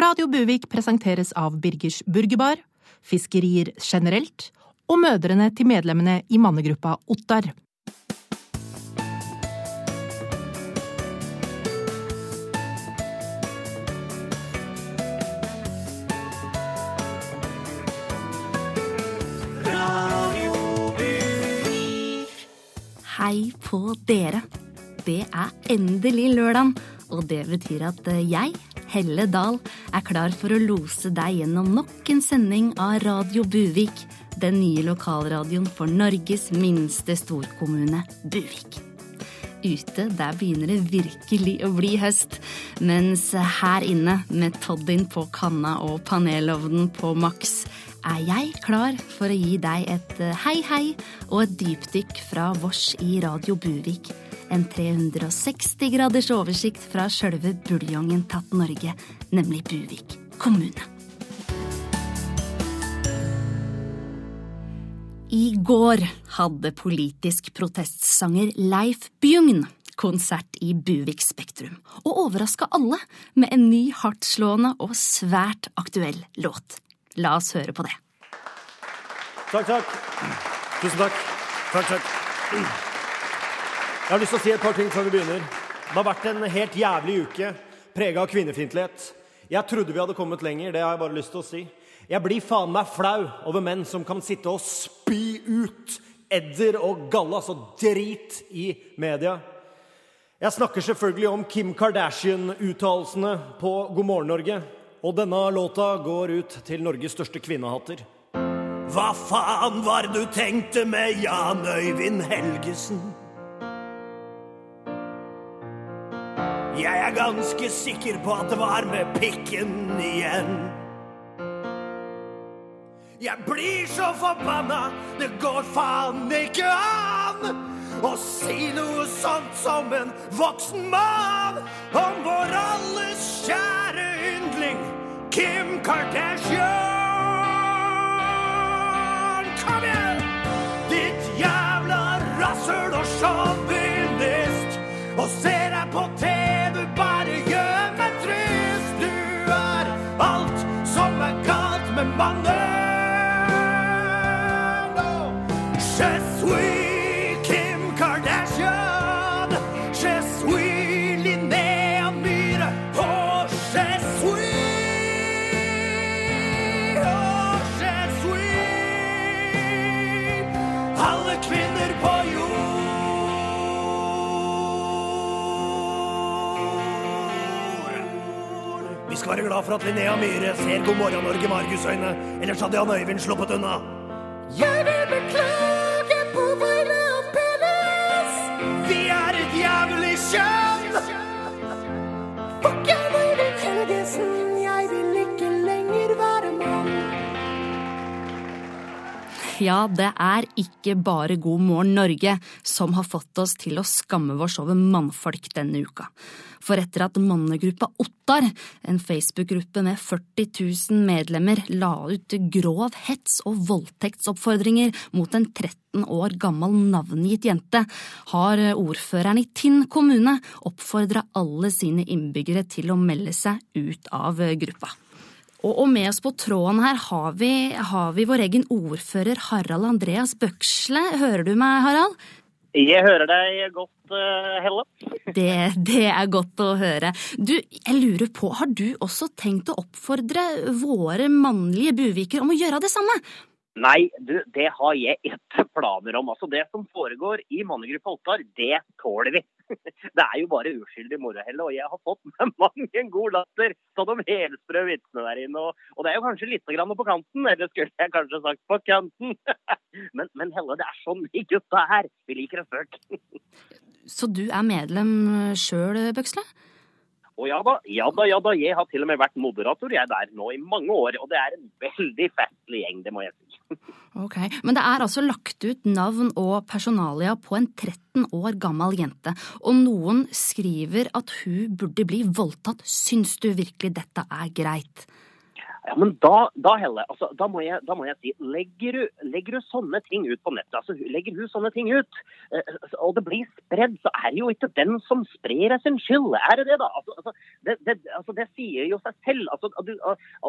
Radio Buvik presenteres av Birgers Burgerbar, fiskerier generelt og mødrene til medlemmene i mannegruppa Ottar. Hei på dere. Det er endelig lørdag, og det betyr at jeg, Helle Dahl, er klar for å lose deg gjennom nok en sending av Radio Buvik, den nye lokalradioen for Norges minste storkommune, Buvik. Ute der begynner det virkelig å bli høst, mens her inne, med toddyen på kanna og panelovnen på maks, er jeg klar for å gi deg et hei, hei og et dypdykk fra vårs i Radio Buvik. En 360 graders oversikt fra sjølve buljongen tatt Norge, nemlig Buvik kommune. I går hadde politisk protestsanger Leif Bjugn konsert i Buvik Spektrum, og overraska alle med en ny hardtslående og svært aktuell låt. La oss høre på det. Takk, takk. Tusen takk. Takk, takk. Jeg har lyst til å si et par ting før vi begynner. Det har vært en helt jævlig uke, prega av kvinnefiendtlighet. Jeg trodde vi hadde kommet lenger, det har jeg bare lyst til å si. Jeg blir faen meg flau over menn som kan sitte og spy ut edder og galle, altså drit, i media. Jeg snakker selvfølgelig om Kim Kardashian-uttalelsene på God morgen Norge. Og denne låta går ut til Norges største kvinnehater. Hva faen var du tenkte med Jan Øyvind Helgesen? Jeg er ganske sikker på at det var med pikken igjen. Jeg blir så forbanna, det går faen ikke an å si noe sånt som en voksen mann om vår alles kjære yndling Kim Kardashian. Kom igjen! Ditt jævla rasshøl og sjåvinist. Jord. Være glad for at Linnea Myhre ser God morgen Norge med argusøyne. Ellers hadde Jan Øyvind sluppet unna. Jeg vil beklage på vegne av penis. Vi er et jævlig kjønn. Ja, det er ikke bare God morgen Norge som har fått oss til å skamme oss over mannfolk denne uka. For etter at mannegruppa Ottar, en Facebook-gruppe med 40 000 medlemmer, la ut grov hets og voldtektsoppfordringer mot en 13 år gammel navngitt jente, har ordføreren i Tinn kommune oppfordra alle sine innbyggere til å melde seg ut av gruppa. Og med oss på tråden her har vi, har vi vår egen ordfører Harald Andreas Bøksle. Hører du meg, Harald? Jeg hører deg godt, uh, Helle. Det, det, er godt å høre. Du, jeg lurer på, har du også tenkt å oppfordre våre mannlige buviker om å gjøre det samme? Nei, du, det har jeg ikke planer om. Altså, Det som foregår i mannegruppa Ottar, det tåler vi. Det er jo bare uskyldig morohelle, og jeg har fått med mange en god latter av de helsprø vitsene der inne. Og, og, det er jo kanskje litt grann på kanten, eller skulle jeg kanskje sagt på kanten. Men, men Helle, det er sånn vi gutta er. Vi liker en spøk. Så du er medlem sjøl, Bøksle? Og ja da, ja da, ja da. Jeg har til og med vært moderator jeg er der nå i mange år. Og det er en veldig festlig gjeng, det må jeg si. Ok, Men det er altså lagt ut navn og personalia på en 13 år gammel jente. Og noen skriver at hun burde bli voldtatt. Syns du virkelig dette er greit? Ja, men da, da Helle, altså, da, må jeg, da må jeg si legger du, legger du sånne ting ut på nettet, altså legger hun sånne ting ut, eh, og det blir spredd, så er det jo ikke den som sprer sin skyld. Er det det, da? Altså, altså, det, det, altså, det sier jo seg selv. Altså, du,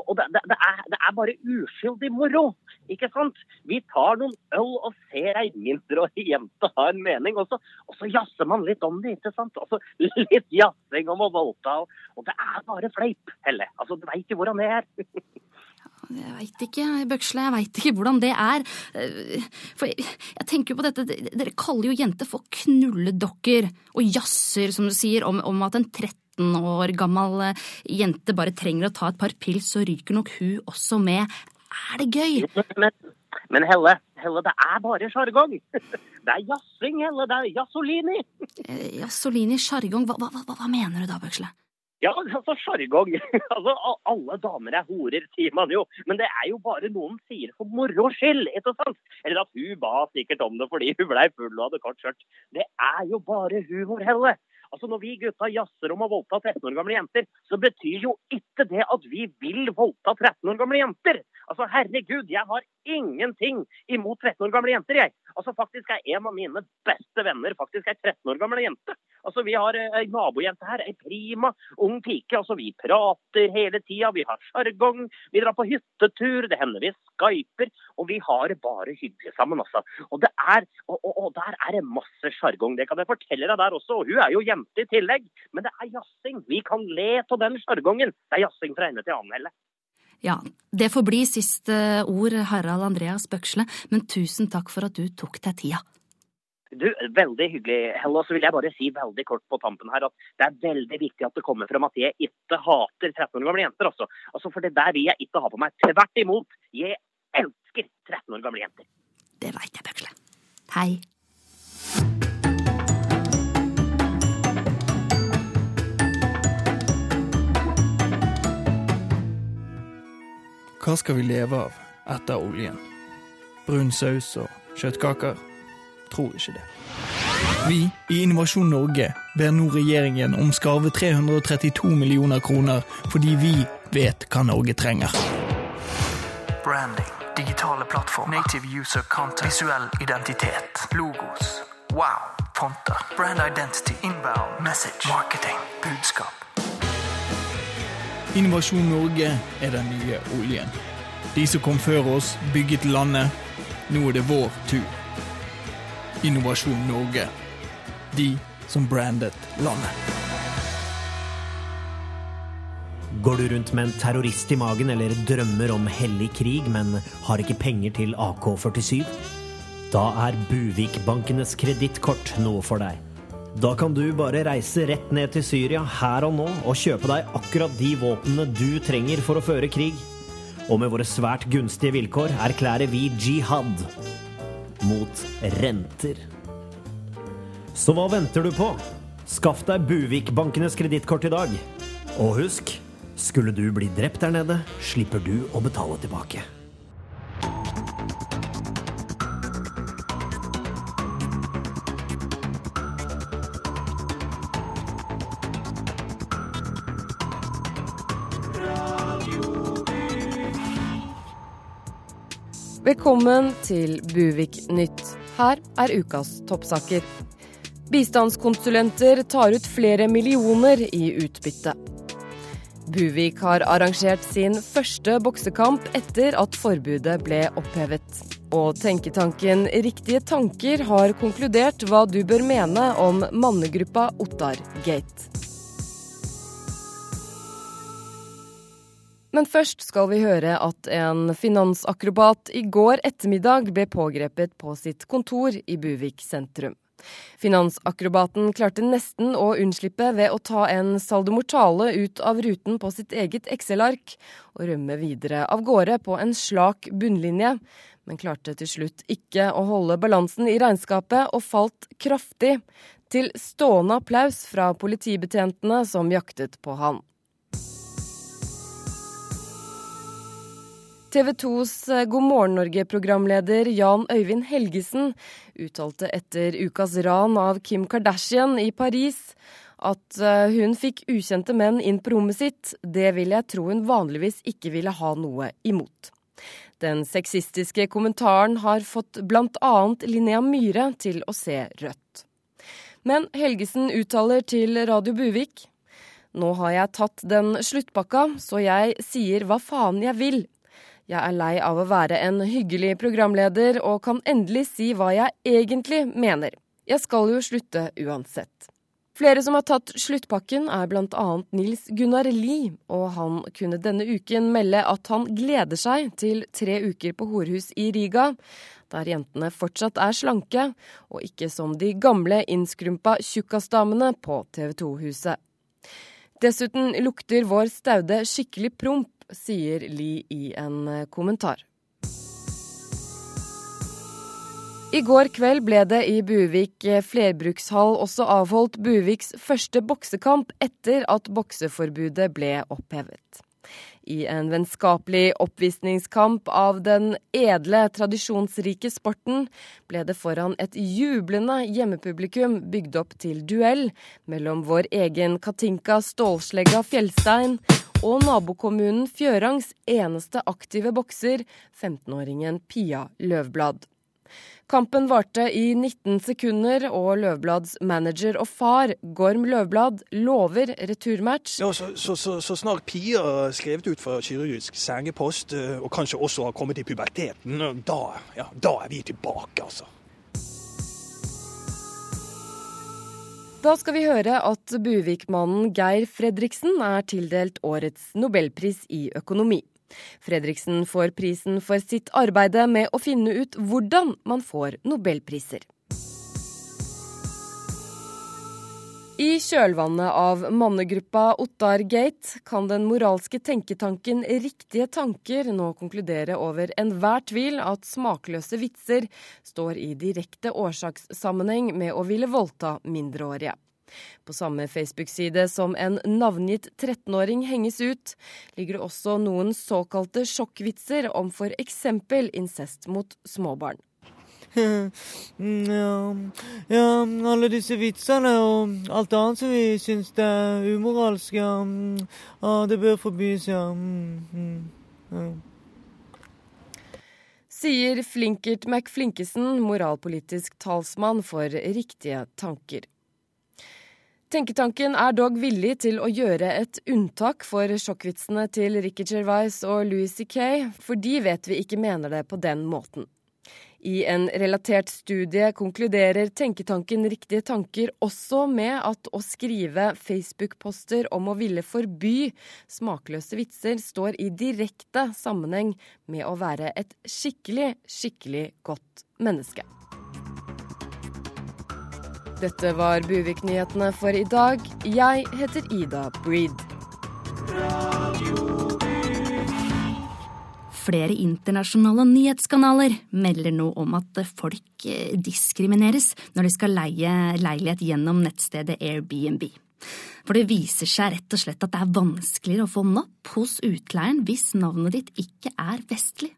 og det, det, er, det, er, bare uskyldig moro, ikke sant? Vi tar noen øl og ser ei mindreårig jente ha en mening, og så, og så jazzer man litt om det, ikke sant? Altså, litt jazzing om å voldta, og, og det er bare fleip, Helle. Altså, Du veit jo hvordan det er. Jeg veit ikke, Bøksle, jeg veit ikke hvordan det er. Eh, for jeg, jeg tenker jo på dette, dere kaller jo jenter for knulledokker og jazzer, som du sier, om, om at en 13 år gammel eh, jente bare trenger å ta et par pils, så ryker nok hun også med. Er det gøy? Men, men Helle, Helle, det er bare sjargong. Det er jazzing, Helle. Det er jazzolini. Eh, jazzolini, sjargong, hva, hva, hva, hva mener du da, Bøksle? Ja, altså sjargong. Altså, alle damer er horer, sier man jo. Men det er jo bare noen sier for moro skyld, ikke sant? Eller at hun ba sikkert om det fordi hun blei full og hadde kort skjørt. Det er jo bare humor, Helle. Altså Når vi gutta jazzer om å voldta 13 år gamle jenter, så betyr jo ikke det at vi vil voldta 13 år gamle jenter. Altså Herregud, jeg har ingenting imot 13 år gamle jenter, jeg. Altså Faktisk er en av mine beste venner faktisk ei 13 år gamle jente. Altså Vi har ei nabojente her, ei prima ung pike. Altså Vi prater hele tida, vi har sjargong, vi drar på hyttetur, det hender vi skyper, og vi har det bare hyggelig sammen, altså. Og, det er, og, og, og der er det masse sjargong, det kan jeg fortelle deg der også. Og hun er jo jente i tillegg. Men det er jazzing. Vi kan le av den sjargongen. Det er jazzing fra ende til annen, Helle. Ja, det får bli siste ord, Harald Andreas Bøksle, men tusen takk for at du tok deg tida. Du, Veldig hyggelig, Helle. Og så vil jeg bare si veldig kort på tampen her at det er veldig viktig at det kommer frem at jeg ikke hater 13 år gamle jenter. Også. altså For det der vil jeg ikke ha på meg. Tvert imot. Jeg elsker 13 år gamle jenter. Det veit jeg, Bøksle. Hei. Hva skal vi leve av etter oljen? Brun saus og kjøttkaker? Tror ikke det. Vi i Innovasjon Norge ber nå regjeringen om skarve 332 millioner kroner fordi vi vet hva Norge trenger. Branding, digitale plattformer, native user content, visuell identitet, logos, wow, fonter, brand identity, inbound, message, marketing, budskap. Innovasjon Norge er den nye oljen. De som kom før oss, bygget landet. Nå er det vår tur. Innovasjon Norge. De som brandet landet. Går du rundt med en terrorist i magen eller drømmer om hellig krig, men har ikke penger til AK-47? Da er Buvik-bankenes kredittkort noe for deg. Da kan du bare reise rett ned til Syria her og nå og kjøpe deg akkurat de våpnene du trenger for å føre krig. Og med våre svært gunstige vilkår erklærer vi jihad mot renter. Så hva venter du på? Skaff deg Buvik-bankenes kredittkort i dag. Og husk, skulle du bli drept der nede, slipper du å betale tilbake. Velkommen til Buvik Nytt. Her er ukas toppsaker. Bistandskonsulenter tar ut flere millioner i utbytte. Buvik har arrangert sin første boksekamp etter at forbudet ble opphevet. Og tenketanken Riktige tanker har konkludert hva du bør mene om mannegruppa Ottar-gate. Men først skal vi høre at en finansakrobat i går ettermiddag ble pågrepet på sitt kontor i Buvik sentrum. Finansakrobaten klarte nesten å unnslippe ved å ta en saldomortale ut av ruten på sitt eget Excel-ark og rømme videre av gårde på en slak bunnlinje, men klarte til slutt ikke å holde balansen i regnskapet og falt kraftig, til stående applaus fra politibetjentene som jaktet på han. TV 2s eh, God morgen Norge-programleder Jan Øyvind Helgesen uttalte etter ukas ran av Kim Kardashian i Paris At eh, hun fikk ukjente menn inn på rommet sitt, det vil jeg tro hun vanligvis ikke ville ha noe imot. Den sexistiske kommentaren har fått bl.a. Linnea Myhre til å se rødt. Men Helgesen uttaler til Radio Buvik nå har jeg tatt den sluttpakka, så jeg sier hva faen jeg vil. Jeg er lei av å være en hyggelig programleder og kan endelig si hva jeg egentlig mener. Jeg skal jo slutte uansett. Flere som har tatt sluttpakken er bl.a. Nils Gunnar Lie, og han kunne denne uken melde at han gleder seg til tre uker på horhus i Riga, der jentene fortsatt er slanke, og ikke som de gamle innskrumpa tjukkasdamene på TV 2-huset. Dessuten lukter vår staude skikkelig promp, sier Lie i en kommentar. I går kveld ble det i Buvik flerbrukshall også avholdt Buviks første boksekamp etter at bokseforbudet ble opphevet. I en vennskapelig oppvisningskamp av den edle, tradisjonsrike sporten ble det foran et jublende hjemmepublikum bygd opp til duell mellom vår egen Katinka Stålslegga Fjellstein og nabokommunen Fjørangs eneste aktive bokser, 15-åringen Pia Løvblad. Kampen varte i 19 sekunder, og Løvblads manager og far, Gorm Løvblad, lover returmatch. Ja, så, så, så, så snart Pia er skrevet ut fra kirurgisk sengepost, eh, og kanskje også har kommet i puberteten, da, ja, da er vi tilbake, altså. Da skal vi høre at Buvik-mannen Geir Fredriksen er tildelt årets nobelpris i økonomi. Fredriksen får prisen for sitt arbeide med å finne ut hvordan man får nobelpriser. I kjølvannet av mannegruppa Ottar Gate kan den moralske tenketanken Riktige tanker nå konkludere over enhver tvil at smakløse vitser står i direkte årsakssammenheng med å ville voldta mindreårige. På samme Facebook-side som en navngitt 13-åring henges ut, ligger det også noen såkalte sjokkvitser om f.eks. incest mot småbarn. Ja, ja, alle disse vitsene og alt annet som vi syns er umoralsk, ja, ja, det bør forbys, ja. ja. Sier Flinkert McFlinkesen, moralpolitisk talsmann for Riktige tanker. Tenketanken er dog villig til å gjøre et unntak for sjokkvitsene til Ricky Gervais og Louis C.K., for de vet vi ikke mener det på den måten. I en relatert studie konkluderer tenketanken Riktige tanker også med at å skrive Facebook-poster om å ville forby smakløse vitser står i direkte sammenheng med å være et skikkelig, skikkelig godt menneske. Dette var Buvik-nyhetene for i dag. Jeg heter Ida Breed. Flere internasjonale nyhetskanaler melder nå om at folk eh, diskrimineres når de skal leie leilighet gjennom nettstedet Airbnb. For det viser seg rett og slett at det er vanskeligere å få napp hos utleieren hvis navnet ditt ikke er vestlig.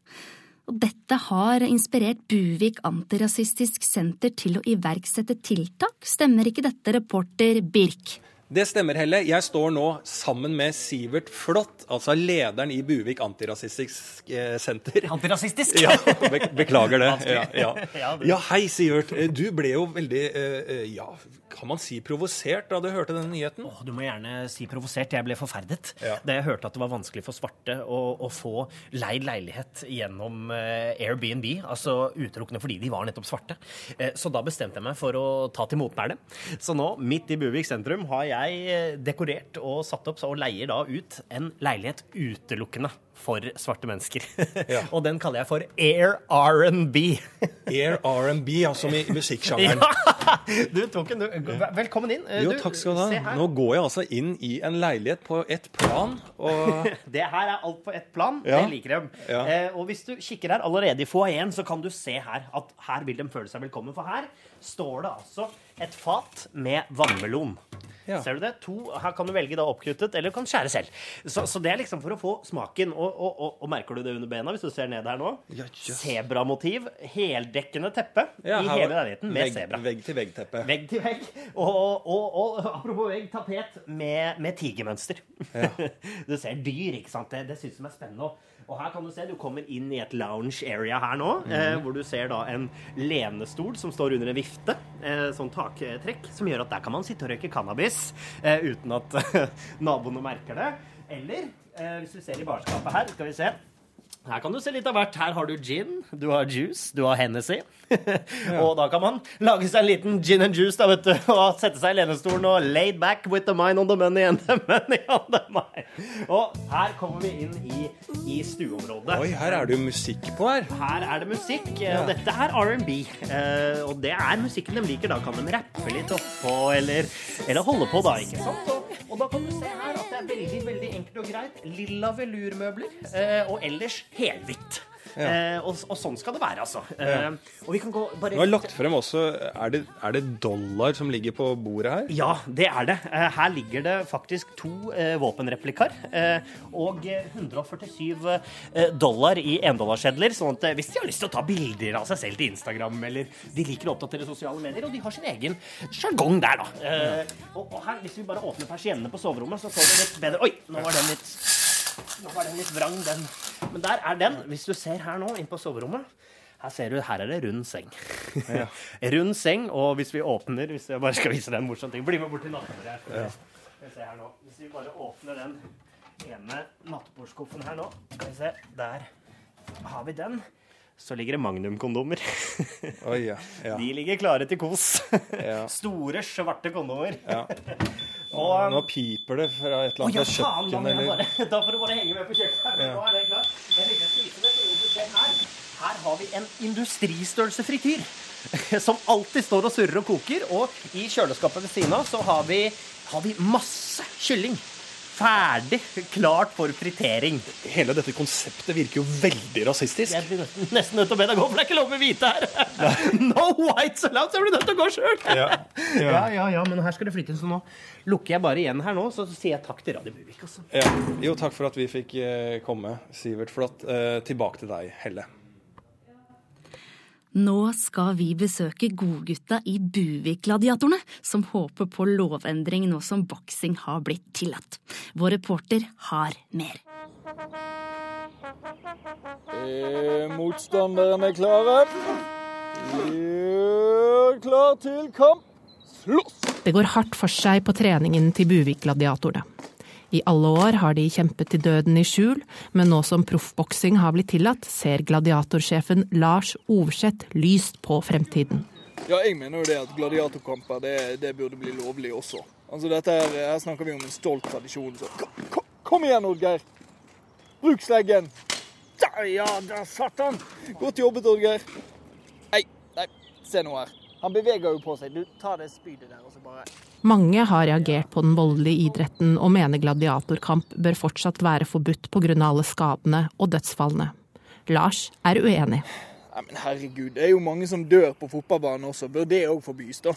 Og dette har inspirert Buvik antirasistisk senter til å iverksette tiltak, stemmer ikke dette, reporter Birk? Det stemmer, Helle. Jeg står nå sammen med Sivert Flått, altså lederen i Buvik antirasistisk eh, senter. Antirasistisk? Ja, be beklager det. Ja, Ja, ja. hei, Sivert. Eh, Du ble jo veldig, eh, ja, kan man si provosert da du hørte denne nyheten? Åh, du må gjerne si provosert. Jeg ble forferdet Ja. da jeg hørte at det var vanskelig for svarte å, å få leid leilighet gjennom eh, Airbnb, altså utelukkende fordi de var nettopp svarte. Eh, så da bestemte jeg meg for å ta til motmæle. Så nå, midt i Buvik sentrum, har jeg eh, dekorert og satt opp så- og leier da ut en leilighet utelukkende for svarte mennesker. og den kaller jeg for Air R&B. Air R&B, altså i musikksjangeren. Ja, du tok en du. Velkommen inn. Jo, du, takk skal du ha. Nå går jeg altså inn i en leilighet på ett plan, og Det her er alt på ett plan. Ja. Det liker de. Ja. Eh, og hvis du kikker her allerede i foajeen, så kan du se her at her vil de føle seg velkommen. For her står det altså et fat med vannmelon. Ser du det? To, her kan du velge da oppkuttet, eller kan skjære selv. Så, så det er liksom for å få smaken. Og, og, og, og merker du det under bena, hvis du ser ned her nå? Sebramotiv. Heldekkende teppe Ja, i hele leiligheten med vegg- sebra. Vegg-til-vegg-teppe. Vegg til vegg. Og, apropos vegg, tapet med, med tigermønster. du ser dyr, ikke sant? Det, det syns de er spennende. Og, og her kan du se, du kommer inn i et lounge area her nå, eh, hvor du ser da en lenestol som står under en vifte, eh, sånn taktrekk, som gjør at der kan man sitte og røyke cannabis eh, uten at naboene merker det. Eller eh, hvis du ser i barskapet her, skal vi se. Her kan du se litt av hvert. Her har du gin, du har juice, du har Hennessy. og da kan man lage seg en liten gin and juice da, vet du, og sette seg i lenestolen og laid back with the mind on the money and the money on the mind. Og her kommer vi inn i, i stueområdet. Oi, her er det jo musikk på her. Her er det musikk, Ja. og dette er R&B. eh, Og det er musikken de liker. Da kan de rappe litt oppå, eller, eller holde på, da. ikke sant? Og, og da kan du se her at det er veldig veldig enkelt og greit. Lilla velurmøbler, eh, og ellers helhvitt. Eh, og, og sånn skal det være, altså. Eh, og vi kan gå bare Du har lagt frem også Er det, er det dollar som ligger på bordet her? Ja, det er det. Eh, Her ligger det faktisk to eh, våpenreplikaer eh, og eh, 147 eh, dollar i endollarsedler. Sånn at hvis de har lyst til å ta bilder av seg selv til Instagram, eller de liker å oppdatere sosiale medier, og de har sin egen sjargong der, da. Eh, og, og her, hvis vi bare åpner persiennene på soverommet, så får vi litt bedre Oi, nå var den litt Nå var den litt vrang, den. Men der er den. Hvis du ser her nå, inn på soverommet. Her ser du, her er det rund seng. rund seng, og hvis vi åpner Hvis jeg bare skal vise deg en morsom ting Bli med bort til nattbordet her. Ja. skal her nå. Hvis vi bare åpner den ene nattbordskuffen her nå Skal vi se. Der har vi den. Så ligger det magnumkondomer. Oh, ja. ja. De ligger klare til kos. Ja. Store, svarte kondomer. Og, Nå piper det fra et eller annet kjøkken. fra kjøkkenet eller bare, da får du bare henge med på kjøkkenet. Ja. Nå er det klart. Jeg tenkte jeg skulle vise det, så hvis du her, her har vi en industristørrelse frityr. Som alltid står og surrer og koker. Og i kjøleskapet ved siden av så har vi, har vi masse kylling. Ferdig, klart for fritering. Hele dette konseptet virker jo veldig rasistisk. Jeg blir nesten, nødt til å be deg gå, for det er ikke lov med hvite her. No whites allowed, så jeg blir nødt til å gå sjøl. Ja. Ja, ja, ja, men her skal det flyttes, så nå lukker jeg bare igjen her nå, så sier jeg takk til Radio Buvik. Altså. Ja. Jo, takk for at vi fikk eh, komme, Sivert. Flott. Eh, tilbake til deg, Helle. Nå skal vi besøke godgutta i Buvik-gladiatorene, som håper på lovendring nå som boksing har blitt tillatt. Vår reporter har mer. Er motstanderne klare? Gjør klar til kamp. Slåss! Det går hardt for seg på treningen til Buvik-gladiatorene. I alle år har de kjempet til døden i skjul, men nå som proffboksing har blitt tillatt, ser gladiatorsjefen Lars Ovseth lyst på fremtiden. Ja, jeg mener jo det at gladiatorkamper det, det burde bli lovlig også. Altså dette her, her snakker vi om en stolt tradisjon. Så kom, kom, kom igjen, Oddgeir. Bruk sleggen. Der, ja, der satt han. Godt jobbet, Oddgeir. Nei, nei, se nå her. Han beveger jo på seg. Du, ta det spydet der, og så bare Mange har reagert på den voldelige idretten og mener gladiatorkamp bør fortsatt være forbudt pga. alle skadene og dødsfallene. Lars er uenig. Nei, men herregud, det er jo mange som dør på fotballbanen også. Bør det òg forbys, da?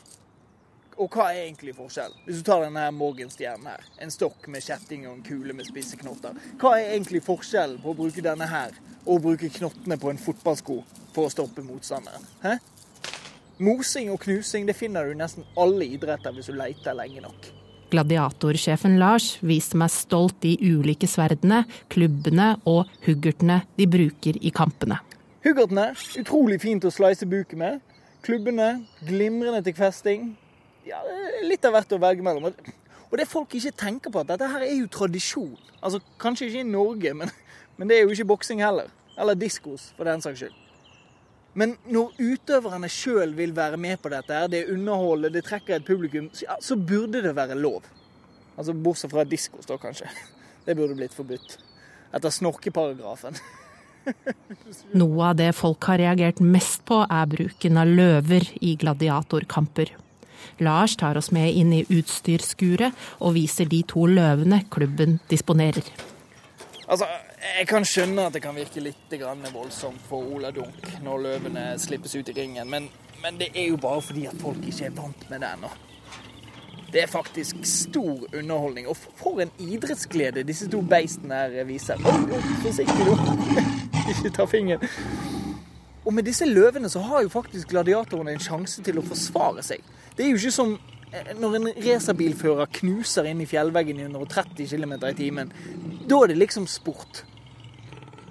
Og hva er egentlig forskjellen? Hvis du tar denne Morgenstjernen her, en stokk med kjetting og en kule med spisse knotter. Hva er egentlig forskjellen på å bruke denne her og å bruke knottene på en fotballsko for å stoppe motstanderen? Hæ? Mosing og knusing det finner du i nesten alle idretter hvis du leter lenge nok. Gladiatorsjefen Lars viste meg stolt de ulike sverdene, klubbene og huggertene de bruker i kampene. Huggertene, utrolig fint å slice buken med. Klubbene, glimrende til festing. Ja, litt av hvert å velge mellom. Og det folk ikke tenker på, at dette her er jo tradisjon. Altså, Kanskje ikke i Norge, men, men det er jo ikke boksing heller. Eller diskos, for den saks skyld. Men når utøverne sjøl vil være med på dette, her, det underholder, det trekker et publikum, så, ja, så burde det være lov. Altså Bortsett fra diskos, da, kanskje. Det burde blitt forbudt. Etter snorkeparagrafen. Noe av det folk har reagert mest på, er bruken av løver i gladiatorkamper. Lars tar oss med inn i utstyrsskuret og viser de to løvene klubben disponerer. Altså, Jeg kan skjønne at det kan virke litt voldsomt for Ola Dunk når løvene slippes ut i ringen, men Men det er jo bare fordi at folk ikke er vant med det ennå. Det er faktisk stor underholdning. Og for en idrettsglede disse to beistene her viser. Oi, forsiktig nå. ikke ta fingeren. Og med disse løvene så har jo faktisk gladiatorene en sjanse til å forsvare seg. Det er jo ikke som eh, når en racerbilfører knuser inn i fjellveggen i 130 km i timen. Da er det liksom sport.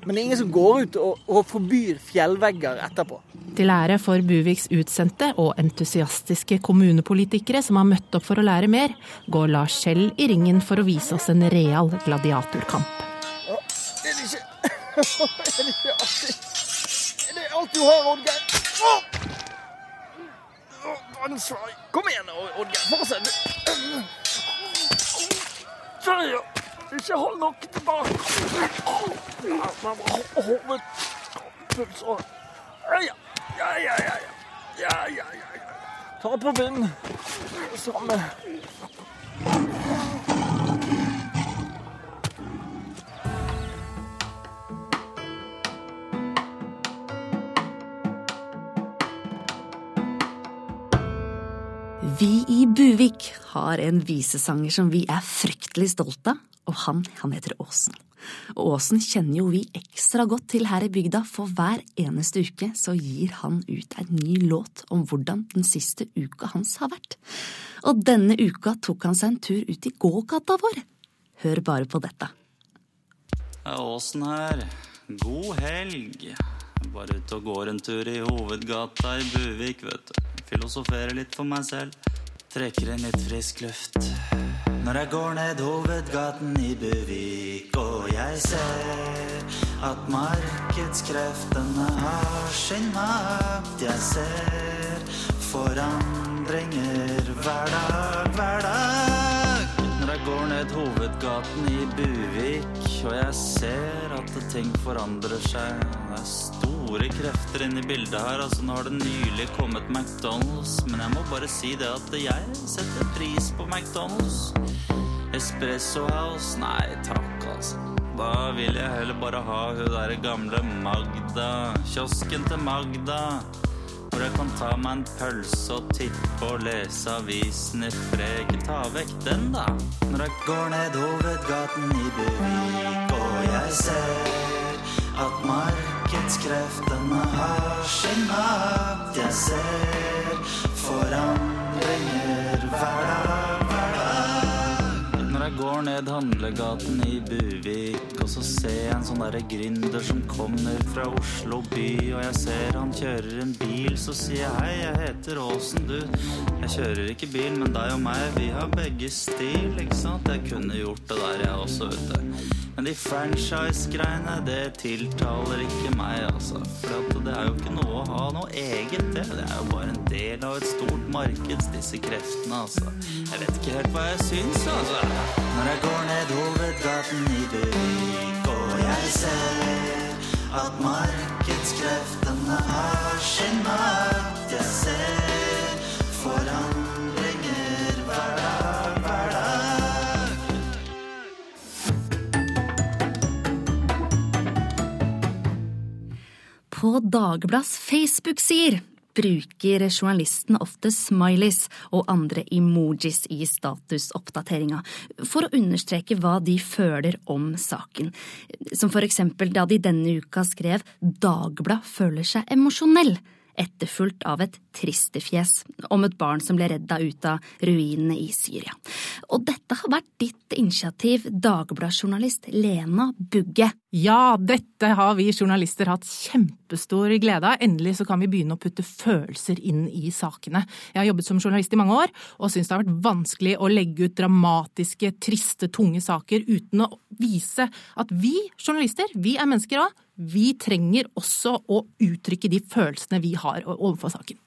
Men det er ingen som går ut og, og forbyr fjellvegger etterpå. Til ære for Buviks utsendte og entusiastiske kommunepolitikere som har møtt opp for å lære mer, går Lars Kjell i ringen for å vise oss en real gladiatorkamp. Å, er det ikke Er det ikke artig? Alt du har, Oddgeir? Å! Oh, Kom igjen, Oddgeir. Fortsett. Ja. Ikke hold nok tilbake. Hovedpuls og Ja, ja, ja. ja, ja. Ja, ja. Ta på vind. Samme. Vi i Buvik har en visesanger som vi er fryktelig stolte av, og han, han heter Åsen. Og Åsen kjenner jo vi ekstra godt til her i bygda, for hver eneste uke så gir han ut en ny låt om hvordan den siste uka hans har vært. Og denne uka tok han seg en tur ut i gågata vår. Hør bare på dette. Det Åsen her. God helg. Bare ute og går en tur i hovedgata i Buvik, vet du. Filosoferer litt for meg selv. Trekker inn litt frisk luft. Når jeg går ned hovedgaten i Buvik, og jeg ser at markedskreftene har sin makt. Jeg ser forandringer hver dag, hver dag. Når jeg går ned hovedgaten i Buvik, og jeg ser at ting forandrer seg. Er store krefter inn i bildet her. Altså, nå har det nylig kommet McDonald's, men jeg må bare si det at jeg setter pris på McDonald's. Espresso House? Nei takk, altså. Da vil jeg heller bare ha hun derre gamle Magda. Kiosken til Magda. Hvor jeg kan ta meg en pølse og tippe og lese avisen i fred. Ikke ta vekk den, da. Når jeg går ned hovedgaten i Buvik, og jeg ser at markedskreftene har sin makt. Jeg ser forandringer hver dag, hver dag. Når jeg går ned handlegaten i Buvik, og så ser jeg en sånn derre gründer som kommer fra Oslo by, og jeg ser han kjører en bil, så sier jeg hei, jeg heter Åsen, du. Jeg kjører ikke bil, men deg og meg, vi har begge stil, ikke sant? Jeg kunne gjort det der, jeg også, vet du. Men de franchise-greiene, det tiltaler ikke meg, altså. For det er jo ikke noe å ha noe eget, det. Det er jo bare en del av et stort marked, disse kreftene, altså. Jeg vet ikke helt hva jeg syns, altså. Når jeg går ned hovedgaten i Bevik, og jeg ser at markedskreftene har sin makt. Jeg ser forandringer På Dagbladets Facebook-sider bruker journalisten ofte smileys og andre emojis i statusoppdateringa for å understreke hva de føler om saken. Som for eksempel da de denne uka skrev Dagblad føler seg emosjonell etterfulgt av et tristefjes om et barn som ble redda ut av ruinene i Syria. Og dette har vært ditt initiativ, Dagbladet-journalist Lena Bugge. Ja, dette har vi journalister hatt kjempestor glede av. Endelig så kan vi begynne å putte følelser inn i sakene. Jeg har jobbet som journalist i mange år, og syns det har vært vanskelig å legge ut dramatiske, triste, tunge saker uten å vise at vi journalister, vi er mennesker òg. Vi trenger også å uttrykke de følelsene vi har overfor saken.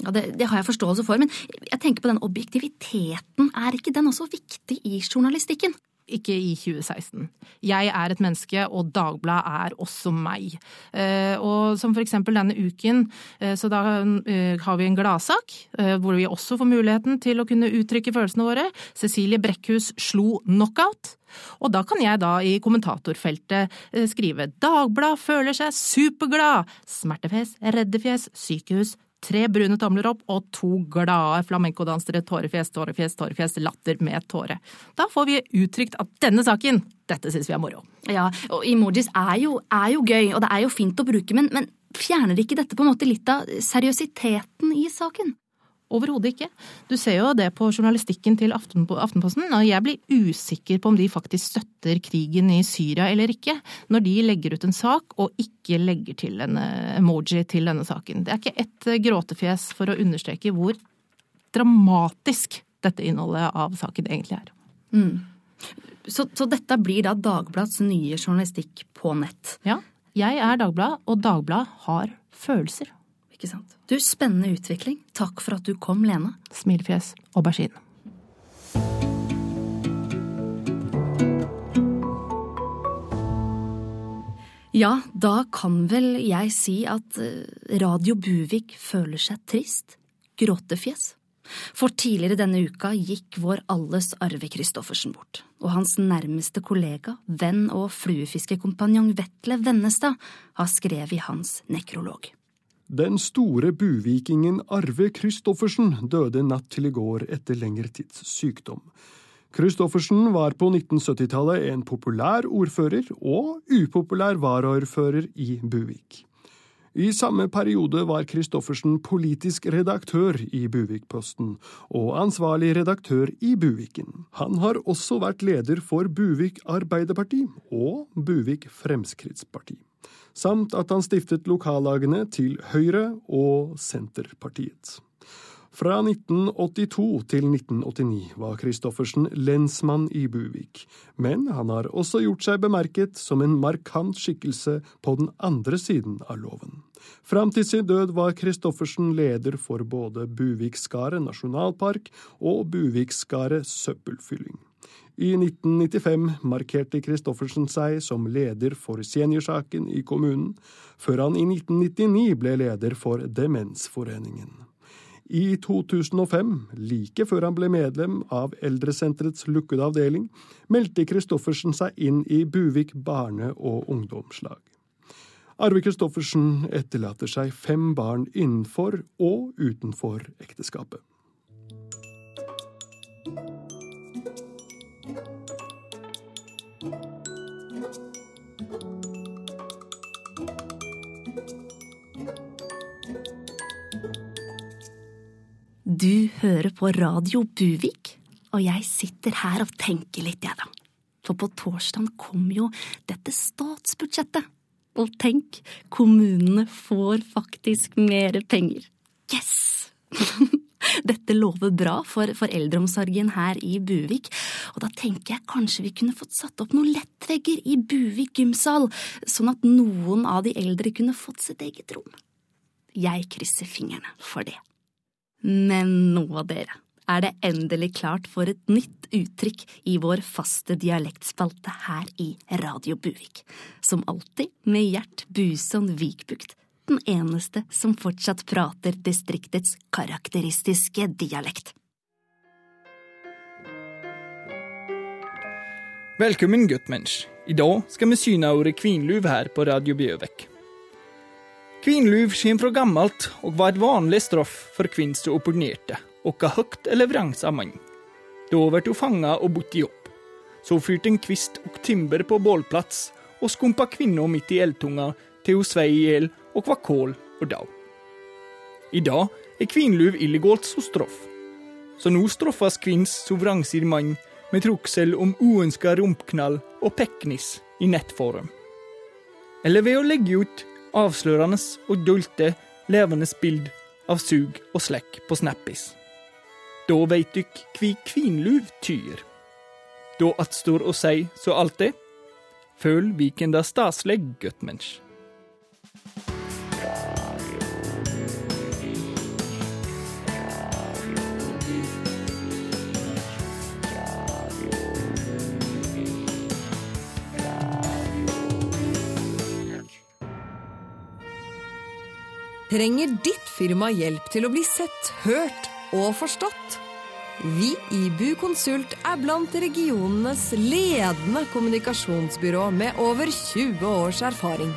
Ja, det, det har jeg forståelse for, men jeg tenker på den objektiviteten. Er ikke den også viktig i journalistikken? Ikke i 2016. Jeg er et menneske, og Dagbladet er også meg. Eh, og som for eksempel denne uken, eh, så da eh, har vi en gladsak, hvor vi også får muligheten til å kunne uttrykke følelsene våre. Cecilie Brekkhus slo knockout. Og da kan jeg da i kommentatorfeltet skrive Dagblad føler seg superglad, smertefjes, reddefjes, sykehus, tre brune tomler opp og to glade flamencodansere, tårefjes, tårefjes, tårefjes, latter med tåre. Da får vi uttrykt at denne saken, dette syns vi er moro. Ja, og emojis er jo, er jo gøy, og det er jo fint å bruke, men, men fjerner ikke dette på en måte litt av seriøsiteten i saken? Overhodet ikke. Du ser jo det på journalistikken til Aftenposten, og jeg blir usikker på om de faktisk støtter krigen i Syria eller ikke, når de legger ut en sak og ikke legger til en eh, emoji til denne saken. Det er ikke ett eh, gråtefjes for å understreke hvor dramatisk dette innholdet av saken egentlig er. Mm. Så, så, dette blir da Dagblads nye journalistikk på nett? Ja. Jeg er Dagbladet, og Dagbladet har følelser. Ikke sant. Du, spennende utvikling. Takk for at du kom, Lena. Smilfjes. Aubergine. Ja, da kan vel jeg si at eh, Radio Buvik føler seg trist. Gråtefjes. For tidligere denne uka gikk vår alles Arve Christoffersen bort, og hans nærmeste kollega, venn og fluefiskekompanjong Vetle Vennestad har skrevet i hans nekrolog. Den store buvikingen Arve Christoffersen døde natt til i går etter lengre tids sykdom. Christoffersen var på 1970-tallet en populær ordfører og upopulær varaordfører i Buvik. I samme periode var Christoffersen politisk redaktør i Buvik-posten og ansvarlig redaktør i Buviken. Han har også vært leder for Buvik Arbeiderparti og Buvik Fremskrittsparti samt at han stiftet lokallagene til Høyre og Senterpartiet. Fra 1982 til 1989 var Christoffersen lensmann i Buvik, men han har også gjort seg bemerket som en markant skikkelse på den andre siden av loven. Fram til sin død var Christoffersen leder for både Buvikskaret nasjonalpark og Buvikskaret søppelfylling. I 1995 markerte Christoffersen seg som leder for seniorsaken i kommunen, før han i 1999 ble leder for Demensforeningen. I 2005, like før han ble medlem av Eldresenterets lukkede avdeling, meldte Christoffersen seg inn i Buvik barne- og ungdomslag. Arve Christoffersen etterlater seg fem barn innenfor og utenfor ekteskapet. Du hører på Radio Buvik, og jeg sitter her og tenker litt, jeg, da. For på torsdag kom jo dette statsbudsjettet. Og tenk, kommunene får faktisk mer penger. Yes! Dette lover bra for, for, eldreomsorgen her i Buvik, og da tenker jeg kanskje vi kunne fått satt opp noen lettvegger i Buvik gymsal, sånn at noen av de eldre kunne fått sitt eget rom. Jeg krysser fingrene for det. Men nå, dere, er det endelig klart for et nytt uttrykk i vår faste dialektspalte her i Radio Buvik. Som alltid med Gjert Buson Vikbukt, den eneste som fortsatt prater distriktets karakteristiske dialekt. Velkommen, guttmensch. I dag skal vi syne ordet kvinluv her på Radio Bjørvik. Kvinnluv kommer fra gammelt og var et vanlig straff for kvinner som opponerte, åka høyt eller vrangsa mann. Da ble hun fanga og bodd i jobb. Så fyrte en kvist og timber på bålplass, og skumpa kvinna midt i eldtunga til hun svei i hjel og var kål og dau. I dag er kvinnluv illegalt som straff. Så nå straffes kvinns som vrangsier mann med truksel om uønska rumpknall og peknis i nettforum. Eller ved å legge ut avslørende og dulte levende bild av sug og slekk på Snappis. Da veit dykk kvi kvinluv tyr. Da attstår å si så alltid, føl viken da staselig, guttmensch. Trenger ditt firma hjelp til å bli sett, hørt og forstått? Vi i Bukonsult er blant regionenes ledende kommunikasjonsbyrå med over 20 års erfaring.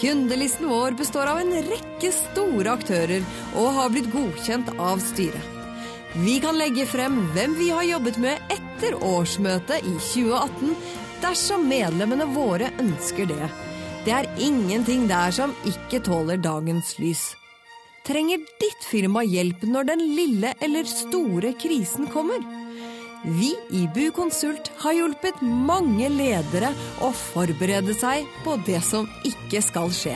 Kundelisten vår består av en rekke store aktører og har blitt godkjent av styret. Vi kan legge frem hvem vi har jobbet med etter årsmøtet i 2018, dersom medlemmene våre ønsker det. Det er ingenting der som ikke tåler dagens lys. Trenger ditt firma hjelp når den lille eller store krisen kommer? Vi i Bukonsult har hjulpet mange ledere å forberede seg på det som ikke skal skje.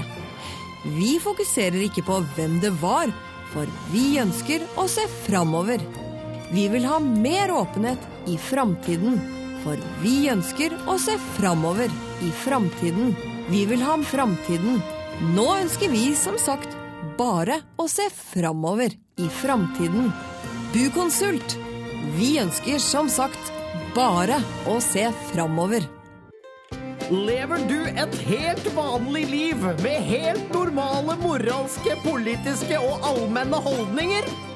Vi fokuserer ikke på hvem det var, for vi ønsker å se framover. Vi vil ha mer åpenhet i framtiden, for vi ønsker å se framover i framtiden. Vi vil ha framtiden. Nå ønsker vi som sagt bare å se framover i framtiden. Bukonsult. Vi ønsker som sagt bare å se framover. Lever du et helt vanlig liv med helt normale moralske, politiske og allmenne holdninger?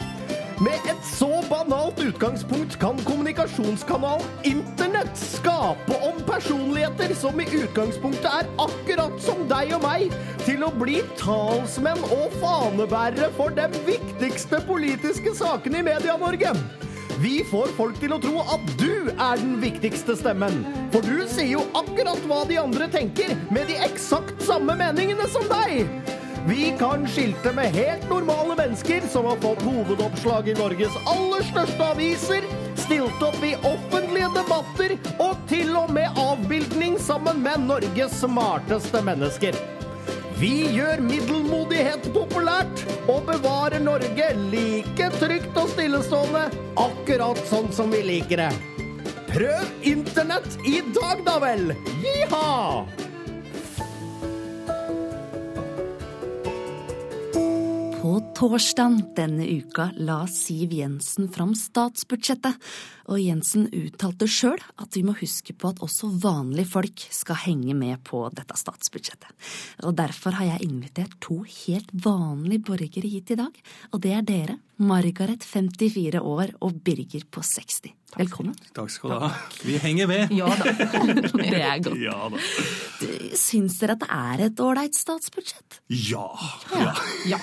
Med et så banalt utgangspunkt kan kommunikasjonskanalen Internett skape om personligheter som i utgangspunktet er akkurat som deg og meg, til å bli talsmenn og fanebærere for de viktigste politiske sakene i Media-Norge. Vi får folk til å tro at du er den viktigste stemmen. For du sier jo akkurat hva de andre tenker, med de eksakt samme meningene som deg. Vi kan skilte med helt normale mennesker som har fått hovedoppslag i Norges aller største aviser, stilt opp i offentlige debatter og til og med avbildning sammen med Norges smarteste mennesker. Vi gjør middelmodighet populært og bevarer Norge like trygt og stillestående, akkurat sånn som vi liker det. Prøv internett i dag, da vel! Jiha! Torsdag denne uka la Siv Jensen fram statsbudsjettet, og Jensen uttalte sjøl at vi må huske på at også vanlige folk skal henge med på dette statsbudsjettet. Og Derfor har jeg invitert to helt vanlige borgere hit i dag, og det er dere, Margaret 54 år og Birger på 60. Velkommen. Takk skal du ha. Vi henger med. Ja da, det er godt. Ja da. Syns dere at det er et ålreit statsbudsjett? Ja. Ja.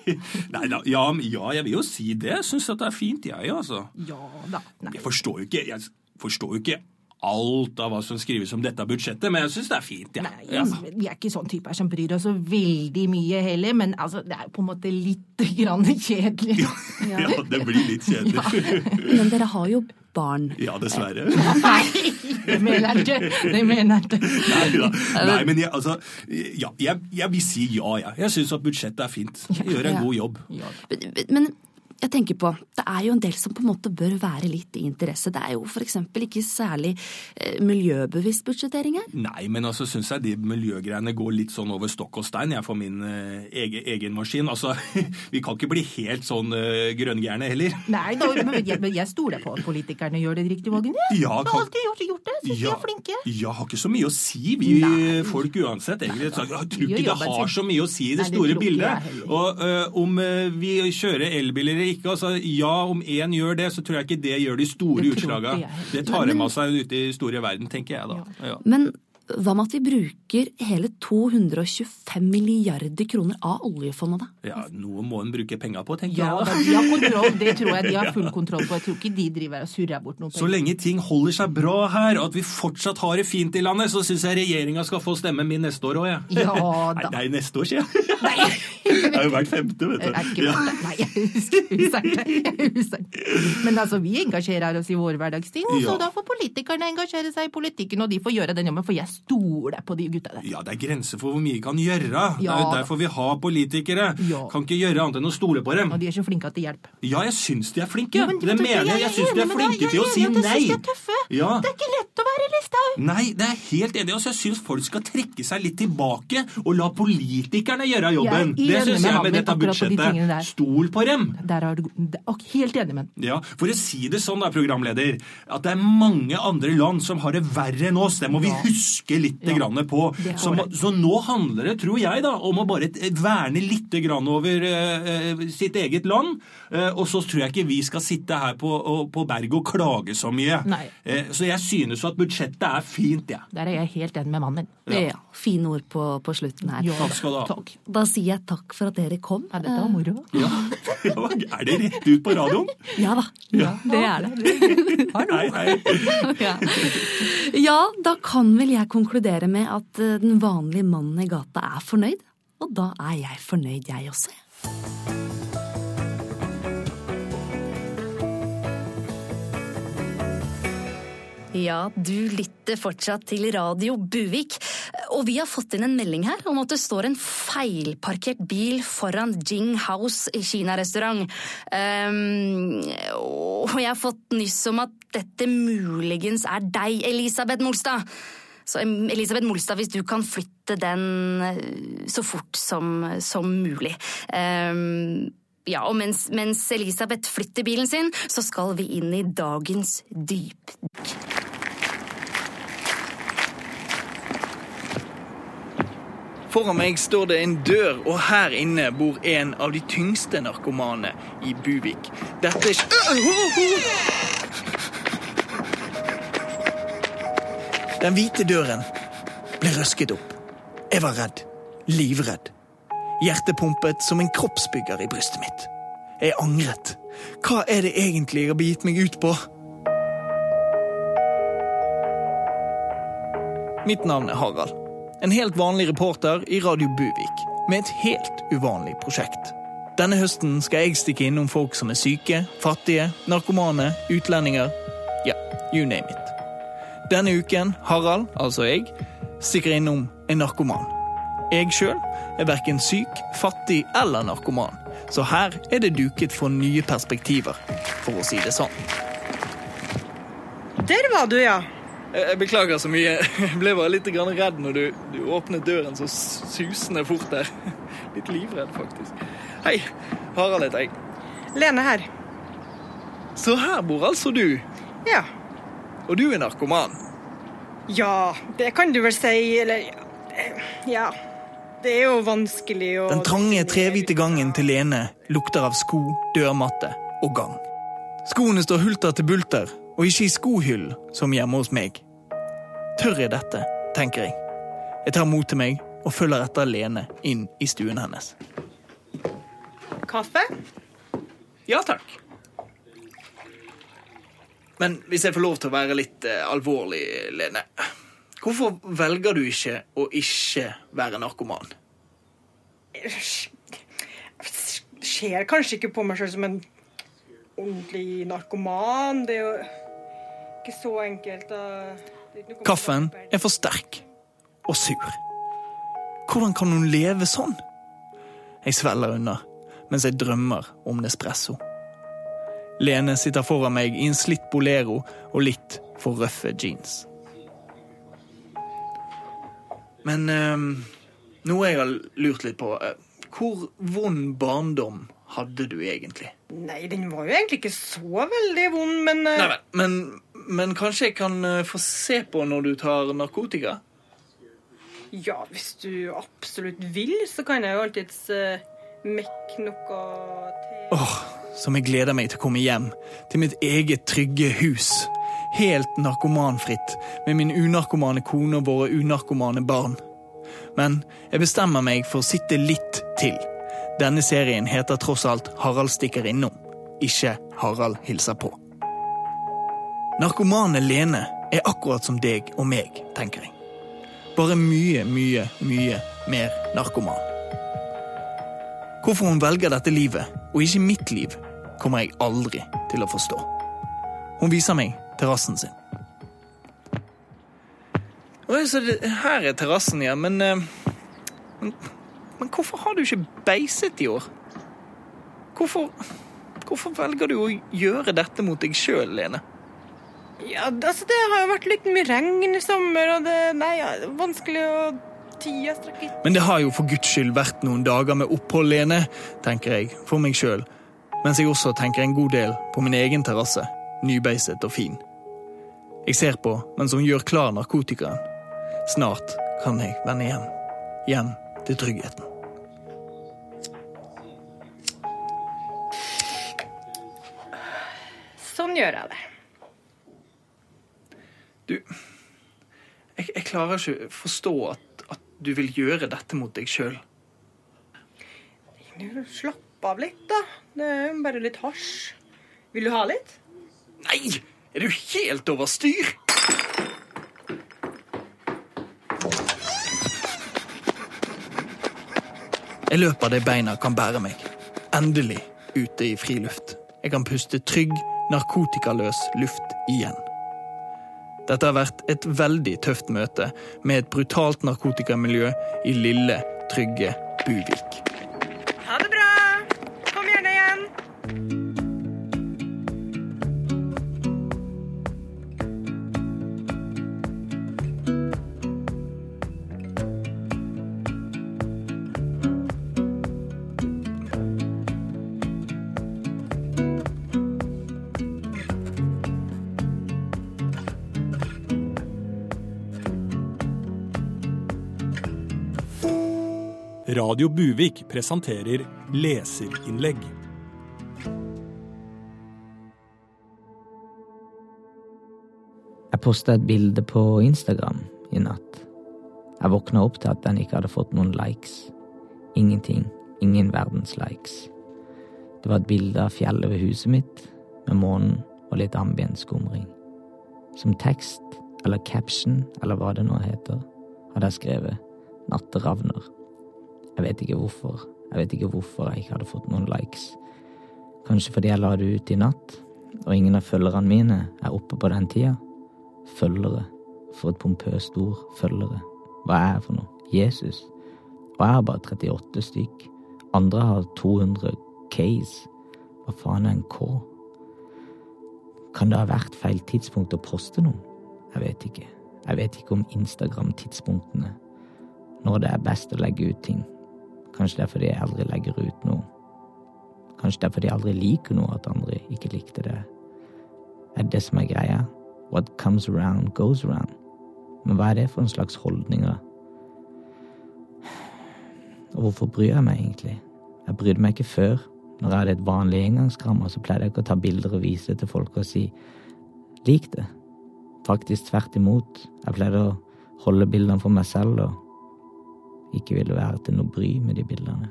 Nei da, ja, ja, jeg vil jo si det. Jeg syns det er fint, jeg, altså. Ja da. Nei. Jeg forstår jo ikke, jeg forstår jo ikke alt av hva som skrives om dette budsjettet, men jeg syns det er fint. Ja. Nei, vi er ikke sånn typer som bryr oss så veldig mye heller, men altså, det er jo på en måte litt grann kjedelig. Ja, det blir litt kjedelig. Men dere har jo barn. Ja, dessverre. Nei, det mener jeg ikke. Det mener jeg ikke. Nei. Nei men jeg, altså, ja, jeg, jeg vil si ja, jeg. Jeg syns at budsjettet er fint. Jeg gjør en Ja. god jobb. Men, men jeg tenker på, det er jo en del som på en måte bør være litt i interesse. Det er jo for eksempel ikke særlig eh, miljøbevisst budsjettering her. Nei, men altså syns jeg de miljøgreiene går litt sånn over stokk og stein, jeg for min eh, egen, egen maskin. Altså, vi kan ikke bli helt sånn uh, grønngærne heller. Nei, da, men jeg, men jeg stoler på at politikerne gjør det riktig, Vågen. Ja, Ja, har alltid gjort, gjort det. Syns de er flinke. Ja, har ikke så mye å si, vi folk uansett. egentlig. Så jeg tror ikke det har så mye å si i det Nei, store det bildet. Og øh, om vi kjører elbiler eller ikke, altså ja, om én gjør det, så tror jeg ikke det gjør de store heller. Det tar de av seg ute i store verden, tenker jeg da. Ja. Men hva med at vi bruker hele 225 milliarder kroner av oljefondet, da? Ja, noe må en bruke penger på, tenker Ja, da, jeg de har kontroll. Det tror jeg de har full kontroll på. Jeg tror ikke de driver og surrer bort noe. Så lenge ting holder seg bra her, og at vi fortsatt har det fint i landet, så syns jeg regjeringa skal få stemmen min neste år òg, jeg. Ja da. Nei, nei, neste år, sier jeg. Jeg er jo hvert femte, vet du. Er ikke Ja. Nei, jeg husker usagt det. Det. Men altså, vi engasjerer oss i vår hverdagsting, og så Ja. da får politikerne engasjere seg i politikken, og de får gjøre den jobben, for jeg stoler på de gutta der. Ja, det er grenser for hvor mye vi kan gjøre. Det er Ja. jo derfor vi har politikere. Kan ikke gjøre annet enn å stole på dem. Og de er så flinke til hjelp. Ja, jeg syns de er flinke. Ja, men det mener jeg. Jeg syns de er flinke til å si at nei. jeg synes de er. Ja. Det er ikke lett å være Listhaug. Nei, det er helt enig. Altså, jeg syns folk skal trekke seg litt tilbake og la politikerne gjøre jobben. Det syns med jeg med dette på de. Stol på dem! Der er du, helt enig med. Ja, For å si det sånn, da, programleder, at det er mange andre land som har det verre enn oss. Det må vi huske litt Ja. grann på. Så, så nå handler det, tror jeg, da, om å bare verne litt grann over uh, sitt eget land. Uh, og så tror jeg ikke vi skal sitte her på, og, på berget og klage så mye. Eh, så jeg synes at budsjettet er fint, jeg. Der er jeg helt enig med mannen min. Ja. Fine ord på, på slutten her. Ja, Takk skal du ha. Da sier jeg takk for at dere kom. Ja, dette var moro. Ja. er det rett ut på radioen? Ja da, Ja. det er det. Hei, hei. ja. ja, da kan vel jeg konkludere med at eh, den vanlige mannen i gata er fornøyd. Og da er jeg fornøyd, jeg også. Ja, du lytter fortsatt til Radio Buvik, og vi har fått inn en melding her om at det står en feilparkert bil foran Jing House kinarestaurant. Um, og jeg har fått nyss om at dette muligens er deg, Elisabeth Molstad. Så Elisabeth Molstad, hvis du kan flytte den eh, så fort som, som mulig. Um, ja, og mens, mens Elisabeth flytter bilen sin, så skal vi inn i dagens dypdykk. Foran meg står det en dør, og her inne bor en av de tyngste narkomane i Buvik. Dette er Den hvite døren ble røsket opp. Jeg var redd. Livredd. Hjertet pumpet som en kroppsbygger i brystet mitt. Jeg angret. Hva er det egentlig jeg har begitt meg ut på? Mitt navn er Harald. En helt vanlig reporter i Radio Buvik, med et helt uvanlig prosjekt. Denne høsten skal jeg stikke innom folk som er syke, fattige, narkomane, utlendinger. Ja, you name it. Denne uken, Harald, altså jeg, stikker innom en narkoman. Jeg sjøl er verken syk, fattig eller narkoman, så her er det duket for nye perspektiver, for å si det sånn. Der var du, ja. Jeg beklager så mye. Jeg ble bare litt redd når du, du åpnet døren så susende fort der. Litt livredd, faktisk. Hei, Harald heter jeg. Lene her. Så her bor altså du. Ja. Og du er narkoman. Ja, det kan du vel si, eller Ja. Det er jo vanskelig å Den trange, trehvite gangen til Lene lukter av sko, dørmatte og gang. Skoene står hulter til bulter, og ikke i skohyllen som hjemme hos meg. Tør jeg dette, tenker jeg. Jeg tar mot til meg og følger etter Lene inn i stuen hennes. Kaffe? Ja takk. Men hvis jeg får lov til å være litt eh, alvorlig, Lene. Hvorfor velger du ikke å ikke være narkoman? Ser kanskje ikke på meg sjøl som en ordentlig narkoman. Det er jo ikke så enkelt. Kaffen er for sterk og sur. Hvordan kan hun leve sånn? Jeg svelger unna mens jeg drømmer om Nespresso. Lene sitter foran meg i en slitt bolero og litt for røffe jeans. Men eh, noe jeg har lurt litt på eh, Hvor vond barndom hadde du egentlig? Nei, den var jo egentlig ikke så veldig vond, men eh, Nei men, men, men kanskje jeg kan eh, få se på når du tar narkotika? Ja, hvis du absolutt vil, så kan jeg jo alltids uh, mekke noe til Åh, som jeg gleder meg til å komme hjem. Til mitt eget trygge hus. Helt narkomanfritt, med min unarkomane kone og våre unarkomane barn. Men jeg bestemmer meg for å sitte litt til. Denne serien heter tross alt Harald stikker innom, ikke Harald hilser på. Narkomane Lene er akkurat som deg og meg, tenker jeg. Bare mye, mye, mye mer narkoman. Hvorfor hun velger dette livet, og ikke mitt liv, kommer jeg aldri til å forstå. Hun viser meg terrassen sin. Oi, så det, her er terrassen, ja, men, eh, men Men hvorfor har du ikke beiset i år? Hvorfor Hvorfor velger du å gjøre dette mot deg sjøl, Lene? Ja, altså Det har jo vært litt mye regn i sommer, og det, nei, ja, det er vanskelig å Tida strakk ut. Men det har jo for guds skyld vært noen dager med opphold, Lene, tenker jeg, for meg sjøl. Mens jeg også tenker en god del på min egen terrasse, nybeiset og fin. Jeg ser på mens hun gjør klar narkotikaen. Snart kan jeg vende hjem. Hjem til tryggheten. Sånn gjør jeg det. Du Jeg, jeg klarer ikke forstå at, at du vil gjøre dette mot deg sjøl. Slapp av litt, da. Det er jo bare litt hasj. Vil du ha litt? Nei! Er du helt over styr? Jeg løper det beina kan bære meg. Endelig ute i friluft. Jeg kan puste trygg, narkotikaløs luft igjen. Dette har vært et veldig tøft møte med et brutalt narkotikamiljø i lille, trygge Buvik. Radio Buvik presenterer leserinnlegg. Jeg posta et bilde på Instagram i natt. Jeg våkna opp til at den ikke hadde fått noen likes. Ingenting. Ingen verdens likes. Det var et bilde av fjellet ved huset mitt, med månen og litt ambient skumring. Som tekst, eller caption, eller hva det nå heter, hadde jeg skrevet Natteravner. Jeg vet ikke hvorfor. Jeg vet ikke hvorfor jeg ikke hadde fått noen likes. Kanskje fordi jeg la det ut i natt, og ingen av følgerne mine er oppe på den tida. Følgere. For et pompøst ord. Følgere. Hva er jeg for noe? Jesus. Og jeg har bare 38 stykk. Andre har 200 Ks. Hva faen er en K? Kan det ha vært feil tidspunkt å poste noe? Jeg vet ikke. Jeg vet ikke om Instagram-tidspunktene. Når det er best å legge ut ting. Kanskje det er fordi jeg aldri legger ut noe. Kanskje det er fordi jeg aldri liker noe at andre ikke likte det. Er det det som er greia? What comes around goes around. Men hva er det for en slags holdninger? Og hvorfor bryr jeg meg egentlig? Jeg brydde meg ikke før. Når jeg hadde et vanlig engangskamera, så pleide jeg ikke å ta bilder og vise det til folk og si lik det. Faktisk tvert imot. Jeg pleide å holde bildene for meg selv og ikke ville være til noe bry med de bildene.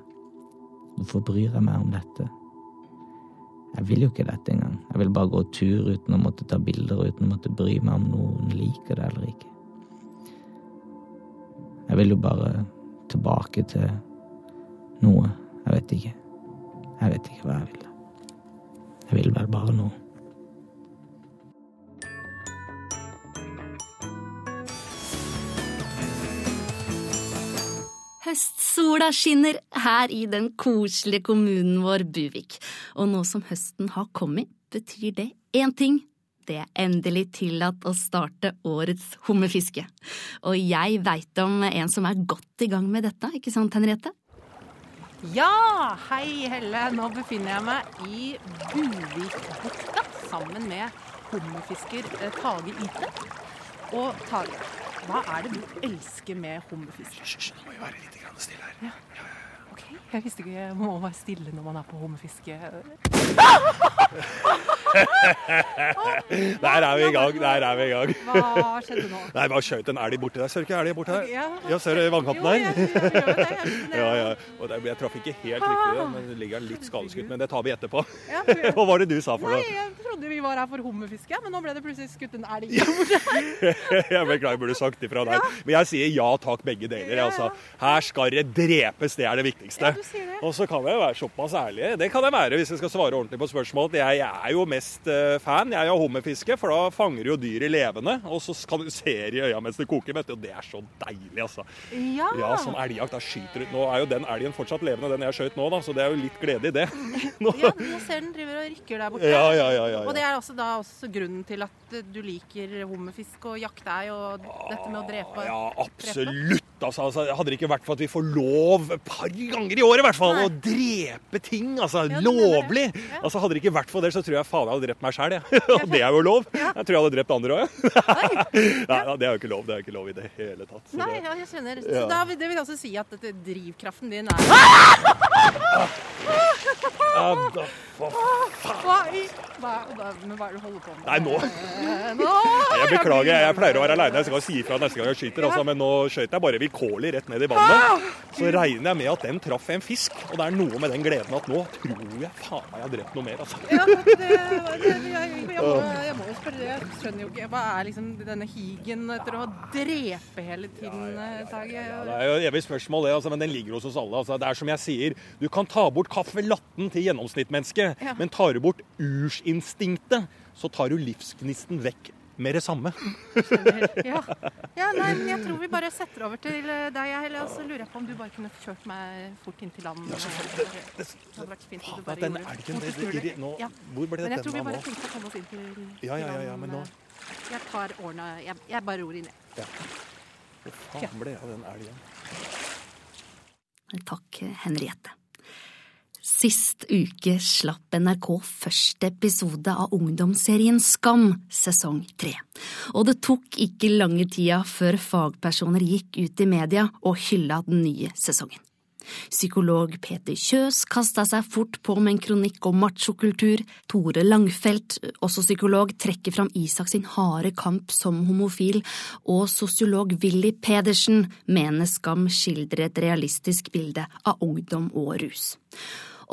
Hvorfor bryr jeg meg om dette? Jeg vil jo ikke dette engang. Jeg vil bare gå tur uten å måtte ta bilder uten å måtte bry meg om noen liker det eller ikke. Jeg vil jo bare tilbake til noe. Jeg vet ikke. Jeg vet ikke hva jeg vil. Jeg vil vel bare noe. Høstsola skinner her i den koselige kommunen vår Buvik. Og nå som høsten har kommet, betyr det én ting. Det er endelig tillatt å starte årets hummerfiske. Og jeg veit om en som er godt i gang med dette, ikke sant Henriette? Ja, hei Helle. Nå befinner jeg meg i Buvikbukta sammen med hummerfisker eh, Tage Ite. Og Tage, hva er det du elsker med hummerfisk? Hysj, nå må vi være litt stille her. Ja, Ja. Ok, Jeg visste ikke jeg må være stille når man er på hummerfiske. Der er vi i gang. Der er vi i gang. Hva skjedde nå? Nei, bare skjøt en elg borti der. Ser du ikke elg borti der? Ja. Ser du vannkanten der? jeg- jeg jeg ja, ja. Og der, jeg traff ikke helt riktig, men det ligger litt skadeskutt. Men det tar vi etterpå. Jeg. Hva var det du sa for Nei, jeg trodde vi var her for hummerfiske, men nå ble det plutselig skutt en elg. jeg beklager, burde sagt ifra der. Men jeg sier ja takk, begge deler. Altså, her skal det drepes, det er det viktigste. Og så kan jeg være såpass ærlig, det kan jeg være hvis jeg skal svare ordentlig på spørsmål, jeg, jeg er jo mest eh, fan jeg er av hummerfiske, for da fanger du jo dyret levende. Og så kan du se i øya mens det koker, vet du. Og det er så deilig, altså. Ja. Ja, sånn elgjakt. Da skyter du Nå er jo den elgen fortsatt levende, den jeg skjøt nå, da, så det er jo litt glede i det. Ja, nå ser den driver og rykker der borte. Ja, ja, ja, ja, ja. Og det er også da også grunnen til at du liker hummerfisk og jakte er jo dette med å drepe. Ja, absolutt. Altså, altså, hadde det ikke vært for at vi får lov par ganger i året i hvert fall, å drepe ting, altså Ja, lovlig. Ja. altså, Hadde det ikke vært for det, så tror jeg faen jeg hadde drept meg sjæl, jeg. Og det er jo lov. Jeg tror jeg hadde drept andre òg, jeg. Nei, det er jo ikke lov. Det er jo ikke lov i det hele tatt. Så Nei, det, ja, jeg skjønner. Så da, det vil altså si at dette, drivkraften din er ja, Hva hva, hva, Men hva er det du holder på med? Nei, nå Eh, nå Jeg beklager, jeg, jeg pleier å være aleine. Jeg skal si ifra neste gang jeg skyter, altså, men nå skøyt jeg bare vilkårlig rett ned i vannet. Så regner jeg med at den traff en fisk, og det er noe med den gleden at nå tror jeg faen meg jeg har drept noe mer, altså. Ja, det, det, det, jeg, jeg, må, jeg må jo spørre, jeg skjønner jo ikke Hva er liksom denne higen etter å drepe hele tiden, eh, Tage? Det er jo et evig spørsmål, det, altså, men den ligger hos oss alle. Altså. Det er som jeg sier, du kan ta bort kaffelatten til gjennomsnittmennesket, Ja. men tar du bort ursinstinktet, så tar du livsgnisten vekk med det samme. Ja. ja, nei, men jeg tror vi bare setter over til eh, deg, eller og så lurer jeg på om du bare kunne kjørt meg fort inn til land. Ja, det, Det hadde vært fint om du bare gjorde det elgen, det- det- nå- Ja. hvor ble Men jeg tror vi bare nå? til å komme oss inn til, til Ja, ja, ja, ja, men nå Jeg tar årene Jeg, jeg bare ror inn, jeg. ja. Hvor faen ble det av den elgen? Takk, Henriette. Sist uke slapp NRK første episode av ungdomsserien Skam, sesong tre. Og det tok ikke lange tida før fagpersoner gikk ut i media og hylla den nye sesongen. Psykolog Peter Kjøs kasta seg fort på med en kronikk om machokultur. Tore Langfelt, også psykolog, trekker fram Isak sin harde kamp som homofil. Og sosiolog Willy Pedersen mener Skam skildrer et realistisk bilde av ungdom og rus.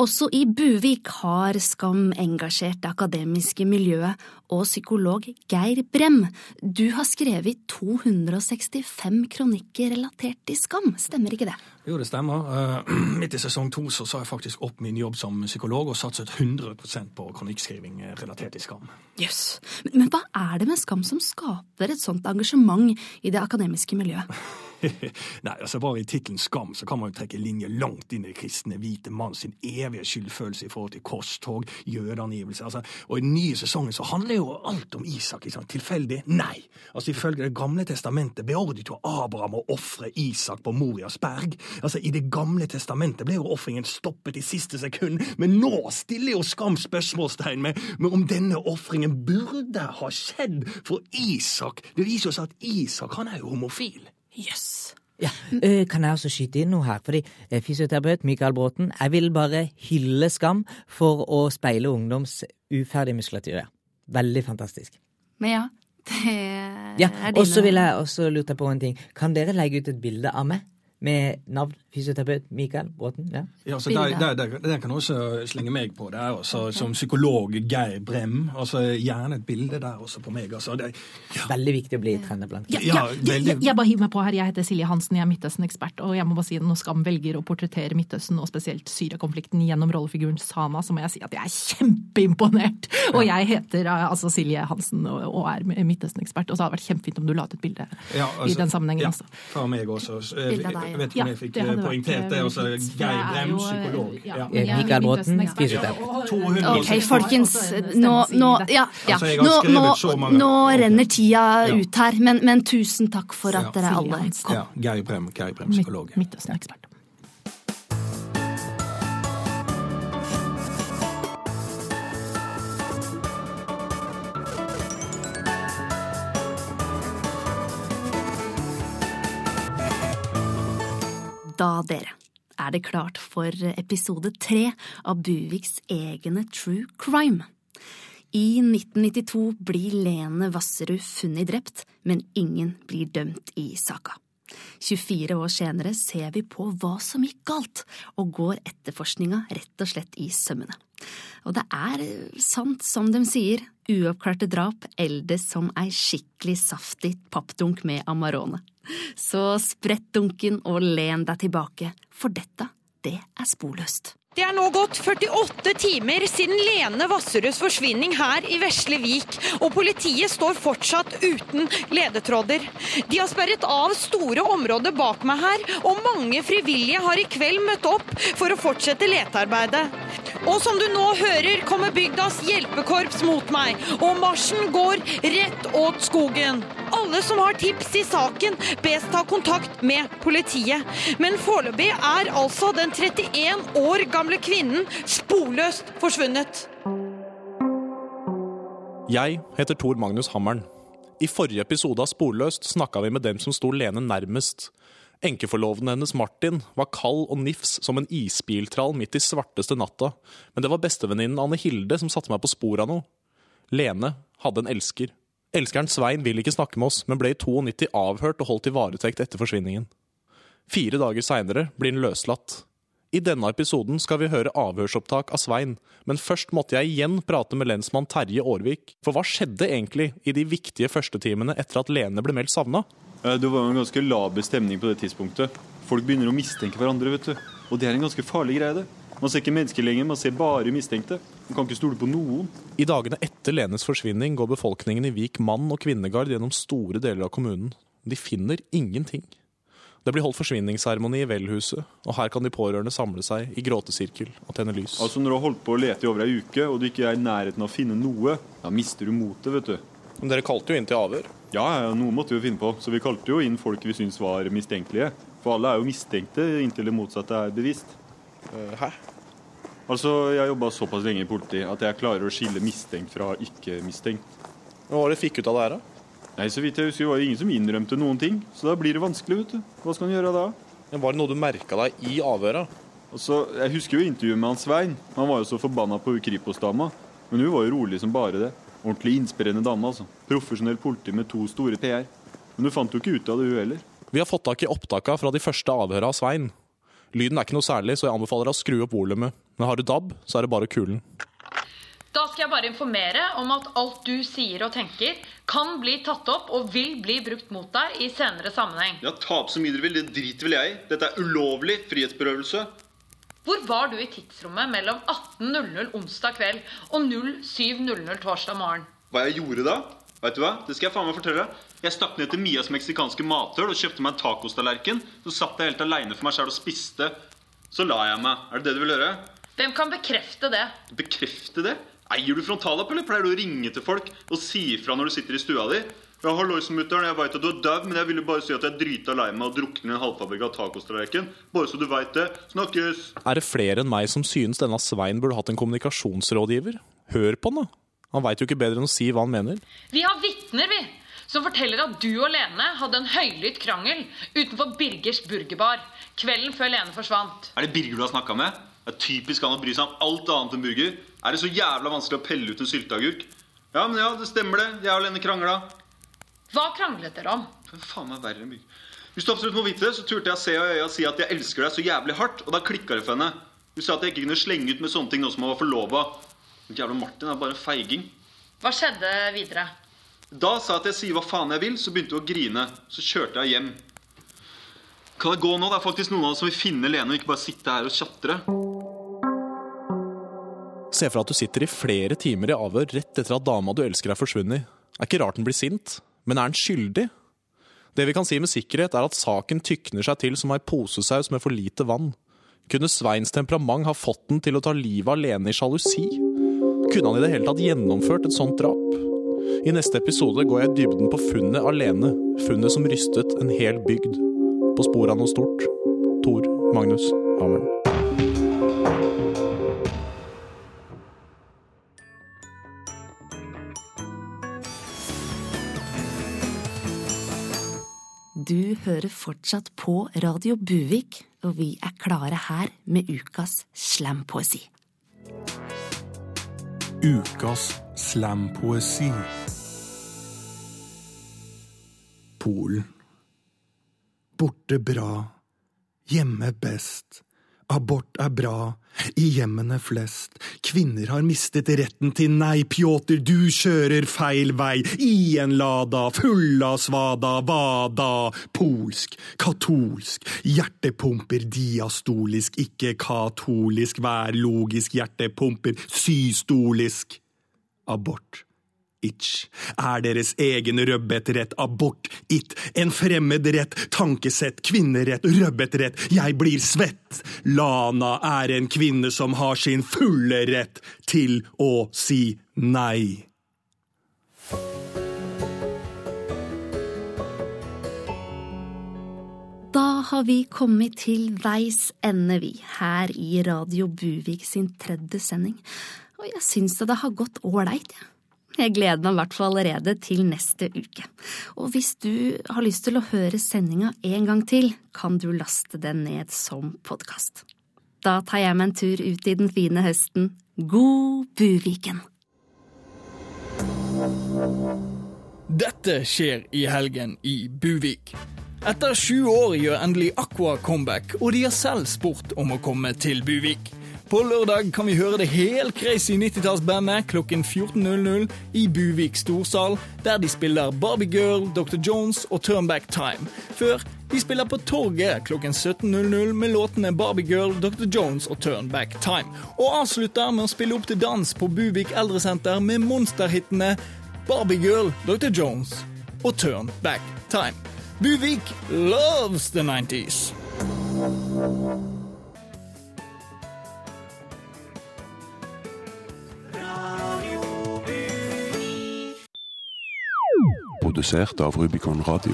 Også i Buvik har Skam engasjert det akademiske miljøet, og psykolog Geir Brem, du har skrevet 265 kronikker relatert til Skam, stemmer ikke det? Jo, det stemmer. Eh, Midt i sesong to så sa jeg faktisk opp min jobb som psykolog og satset 100% på kronikkskriving relatert til skam. Jøss. Yes. men hva er det med Skam som skaper et sånt engasjement i det akademiske miljøet? Nei, altså Bare i tittelen Skam så kan man jo trekke linjer langt inn i kristne hvite mann sin evige skyldfølelse i forhold til korstog, jødeangivelse. Altså, og i den nye sesongen så handler jo alt om Isak. Liksom. Tilfeldig? Nei. Altså Ifølge Det gamle testamentet beordret jo Abraham å ofre Isak på Morias berg. Altså I Det gamle testamentet ble jo ofringen stoppet i siste sekund, men nå stiller jo Skam spørsmålstegn med, med om denne ofringen burde ha skjedd for Isak. Det viser jo seg at Isak han er jo homofil. Jøss. Ja, øh, Kan jeg også skyte inn noe her? Fordi eh, Fysioterapeut Mikael Bråten, jeg vil bare hylle Skam for å speile ungdoms uferdige muskulatur. Veldig fantastisk. Men ja, det Ja, er Og så vil jeg også lure på en ting. Kan dere legge ut et bilde av meg med navn fysioterapeut Mikael Bråten? Ja. Ja, så der, der, der, der kan du også slenge meg på. Det er også Som psykolog Geir Brem. altså Gjerne et bilde der også på meg. altså det, Veldig viktig å bli trener blant Ja, Ja, ja, veldig- jeg, jeg bare hiver meg på her. Jeg heter Silje Hansen, jeg er Midtøsten-ekspert. Og jeg må bare si at når Skam velger å portrettere Midtøsten, og spesielt Syria-konflikten, gjennom rollefiguren Sana, så må jeg si at jeg er kjempeimponert. Og jeg heter eh, altså Silje Hansen og, og er Midtøsten-ekspert. Og så hadde det vært kjempefint om du la ut et bilde Ja, i altså, den sammenhengen ja, også. Fra meg også. Så, Bilde av deg, Jeg vet ikke ja. om jeg fikk Ja, poengtert det. eh, Også Geir er Brem, eh, psykolog. ja, er Mikael Bråten, fysioterapeut. og- og- 200 Ok, folkens. Nå, nå, ja, ja. Altså, Nå, nå, nå renner tida ut her, men, men tusen takk for at dere alle kom. Ja, Geir Brem, Geir Brem psykolog. Midtøsten-ekspert. Da, dere, er det klart for episode tre av Buviks egne True Crime. I 1992 blir Lene Vasserud funnet drept, men ingen blir dømt i saka. 24 år senere ser vi på hva som gikk galt, og går etterforskninga rett og slett i sømmene. Og det er eh, sant som de sier, uoppklarte drap eldes som ei skikkelig saftig pappdunk med Amarone. Så sprett dunken og len deg tilbake, for dette, det er sporløst. Det er nå gått 48 timer siden Lene Vasserøds forsvinning her i Vesle Vik, og politiet står fortsatt uten ledetråder. De har sperret av store områder bak meg her, og mange frivillige har i kveld møtt opp for å fortsette letearbeidet. Og som du nå hører, kommer bygdas hjelpekorps mot meg, og marsjen går rett åt skogen. Alle som har tips i saken, bes ta kontakt med politiet. Men foreløpig er altså den 31 år gamle kvinnen sporløst forsvunnet. Jeg heter Tor Magnus Hammeren. I forrige episode av Sporløst snakka vi med dem som sto Lene nærmest. Enkeforloveden hennes Martin var kald og nifs som en isbiltrall midt i svarteste natta, men det var bestevenninnen Anne Hilde som satte meg på sporet av noe. Lene hadde en elsker. Elskeren Svein vil ikke snakke med oss, men ble i 92 avhørt og holdt i varetekt etter forsvinningen. Fire dager seinere blir han løslatt. I denne episoden skal vi høre avhørsopptak av Svein, men først måtte jeg igjen prate med lensmann Terje Aarvik. For hva skjedde egentlig i de viktige førstetimene etter at Lene ble meldt savna? Eh, Det var en ganske laber stemning på det tidspunktet. Folk begynner å mistenke hverandre, vet du. Og det er en ganske farlig greie, det. Man ser ikke mennesker lenger, man ser bare mistenkte. Man kan ikke stole på noen. I dagene etter Lenes forsvinning går befolkningen i Vik mann- og kvinnegard gjennom store deler av kommunen. De finner ingenting. Det blir holdt forsvinningsseremoni i velhuset, og her kan de pårørende samle seg i gråtesirkel og tenne lys. Altså Når du har holdt på å lete i over ei uke, og du ikke er i nærheten av å finne noe, da mister du motet, vet du. Men dere kalte jo inn til avhør? Ja, ja, noe måtte vi jo finne på. Så vi kalte jo inn folk vi syntes var mistenkelige. For alle er jo mistenkte inntil det motsatte er bevist. Hæ? Altså, Jeg jobba såpass lenge i politiet at jeg klarer å skille mistenkt fra ikke-mistenkt. Hva var det du fikk ut av det her, da? Nei, så vidt jeg husker var det ingen som innrømte noen ting. Så da blir det vanskelig, vet du. Hva skal man gjøre da? Men Var det noe du merka deg i avhøra? Altså, Jeg husker jo intervjuet med han Svein. Han var jo så forbanna på Kripos-dama. Men hun var jo rolig som bare det. Ordentlig inspirerende dame, altså. Profesjonell politi med to store PR. Men du fant jo ikke ut av det, hun heller. Vi har fått tak i opptaka fra de første avhøra av Svein. Lyden er ikke noe særlig, så jeg anbefaler deg å skru opp volumet. Men har du DAB, så er det bare kulen. Da skal jeg bare informere om at alt du sier og tenker, kan bli tatt opp og vil bli brukt mot deg i senere sammenheng. Ja, Ta opp så mye dere vil, det driter vel jeg i. Dette er ulovlig frihetsberøvelse. Hvor var du i tidsrommet mellom 18.00 onsdag kveld og 07.00 torsdag morgen? Hva jeg gjorde da? Vet du hva? Det skal jeg faen meg fortelle. Jeg stakk ned til Mias meksikanske matøl og kjøpte meg en tacostallerken. Så satt jeg helt aleine for meg sjæl og spiste. Så la jeg meg. Er det det du vil gjøre? Hvem kan bekrefte det? Bekrefte det? Eier du frontallapp, eller pleier du å ringe til folk og si ifra når du sitter i stua di? Ja, hallois, mutter'n, jeg veit at du er dau, men jeg ville bare si at jeg er drita lei meg og drukner i en halvfabrikka tacostallerken. Bare så du veit det. Snakkes. Er det flere enn meg som synes denne Svein burde hatt en kommunikasjonsrådgiver? Hør på han, da. Han veit jo ikke bedre enn å si hva han mener. Vi har vitner, vi! Som forteller at du og Lene hadde en høylytt krangel utenfor Birgers burgerbar kvelden før Lene forsvant. Er det Birger du har snakka med? Det er typisk han å bry seg om alt annet enn burger. Er det så jævla vanskelig å pelle ut en sylteagurk? Ja, men ja, det stemmer det. Jeg og Lene krangla. Hva kranglet dere om? Er faen meg verre enn burger. Hvis du absolutt må vite det, så turte jeg å se i øya og si at jeg elsker deg så jævlig hardt, og da klikka det for henne. Hun sa at jeg ikke kunne slenge ut med sånne ting nå som jeg var forlova. Jævla Martin er bare en feiging. Hva skjedde videre? Da sa jeg at jeg sier hva faen jeg vil, så begynte hun å grine. Så kjørte jeg hjem. Kan det gå nå? Det er faktisk noen av oss som vil finne Lene og ikke bare sitte her og tjatre. Se for deg at du sitter i flere timer i avhør rett etter at dama du elsker er forsvunnet. Er ikke rart den blir sint, men er den skyldig? Det vi kan si med sikkerhet, er at saken tykner seg til som ei posesaus med for lite vann. Kunne Sveins temperament ha fått den til å ta livet alene i sjalusi? Kunne han i det hele tatt gjennomført et sånt drap? I neste episode går jeg i dybden på funnet alene. Funnet som rystet en hel bygd. På sporet av noe stort. Tor Magnus Hammeren. Du hører fortsatt på Radio Buvik, og vi er klare her med ukas slampoesi. Ukas slampoesi. Polen. Borte bra, hjemme best. Abort er bra. I hjemmene flest. Kvinner har mistet retten til nei, Pjotr, du kjører feil vei. I en lada, full av svada, vada. Polsk, katolsk. Hjertepumper diastolisk, ikke katolisk. Vær logisk, hjertepumper systolisk. Abort itch, er deres egen rødbetrett, abort, it, en fremmedrett, tankesett, kvinnerett, rødbetrett, jeg blir svett. Lana er en kvinne som har sin fulle rett til å si nei. Da har vi kommet til veis ende, vi, her i Radio Buvik sin tredje sending. Og jeg syns det har gått ålreit, jeg. Jeg gleder meg i hvert fall allerede til neste uke. Og hvis du har lyst til å høre sendinga en gang til, kan du laste den ned som podkast. Da tar jeg meg en tur ut i den fine høsten. God Buviken! Dette skjer i helgen i Buvik. Etter sju år gjør endelig Aqua comeback, og de har selv spurt om å komme til Buvik. På lørdag kan vi høre det helt crazy 90-tallsbandet klokken 14.00 i Buvik storsal, der de spiller Barbie Girl, Dr. Jones og Turnback Time. Før de spiller på Torget klokken 17.00 med låtene Barbie Girl, Dr. Jones og Turnback Time. Og avslutter med å spille opp til dans på Buvik eldresenter med monsterhitene Barbie Girl, Dr. Jones og Turnback Time. Buvik loves the 90s. Produsert av Rubicon Radio.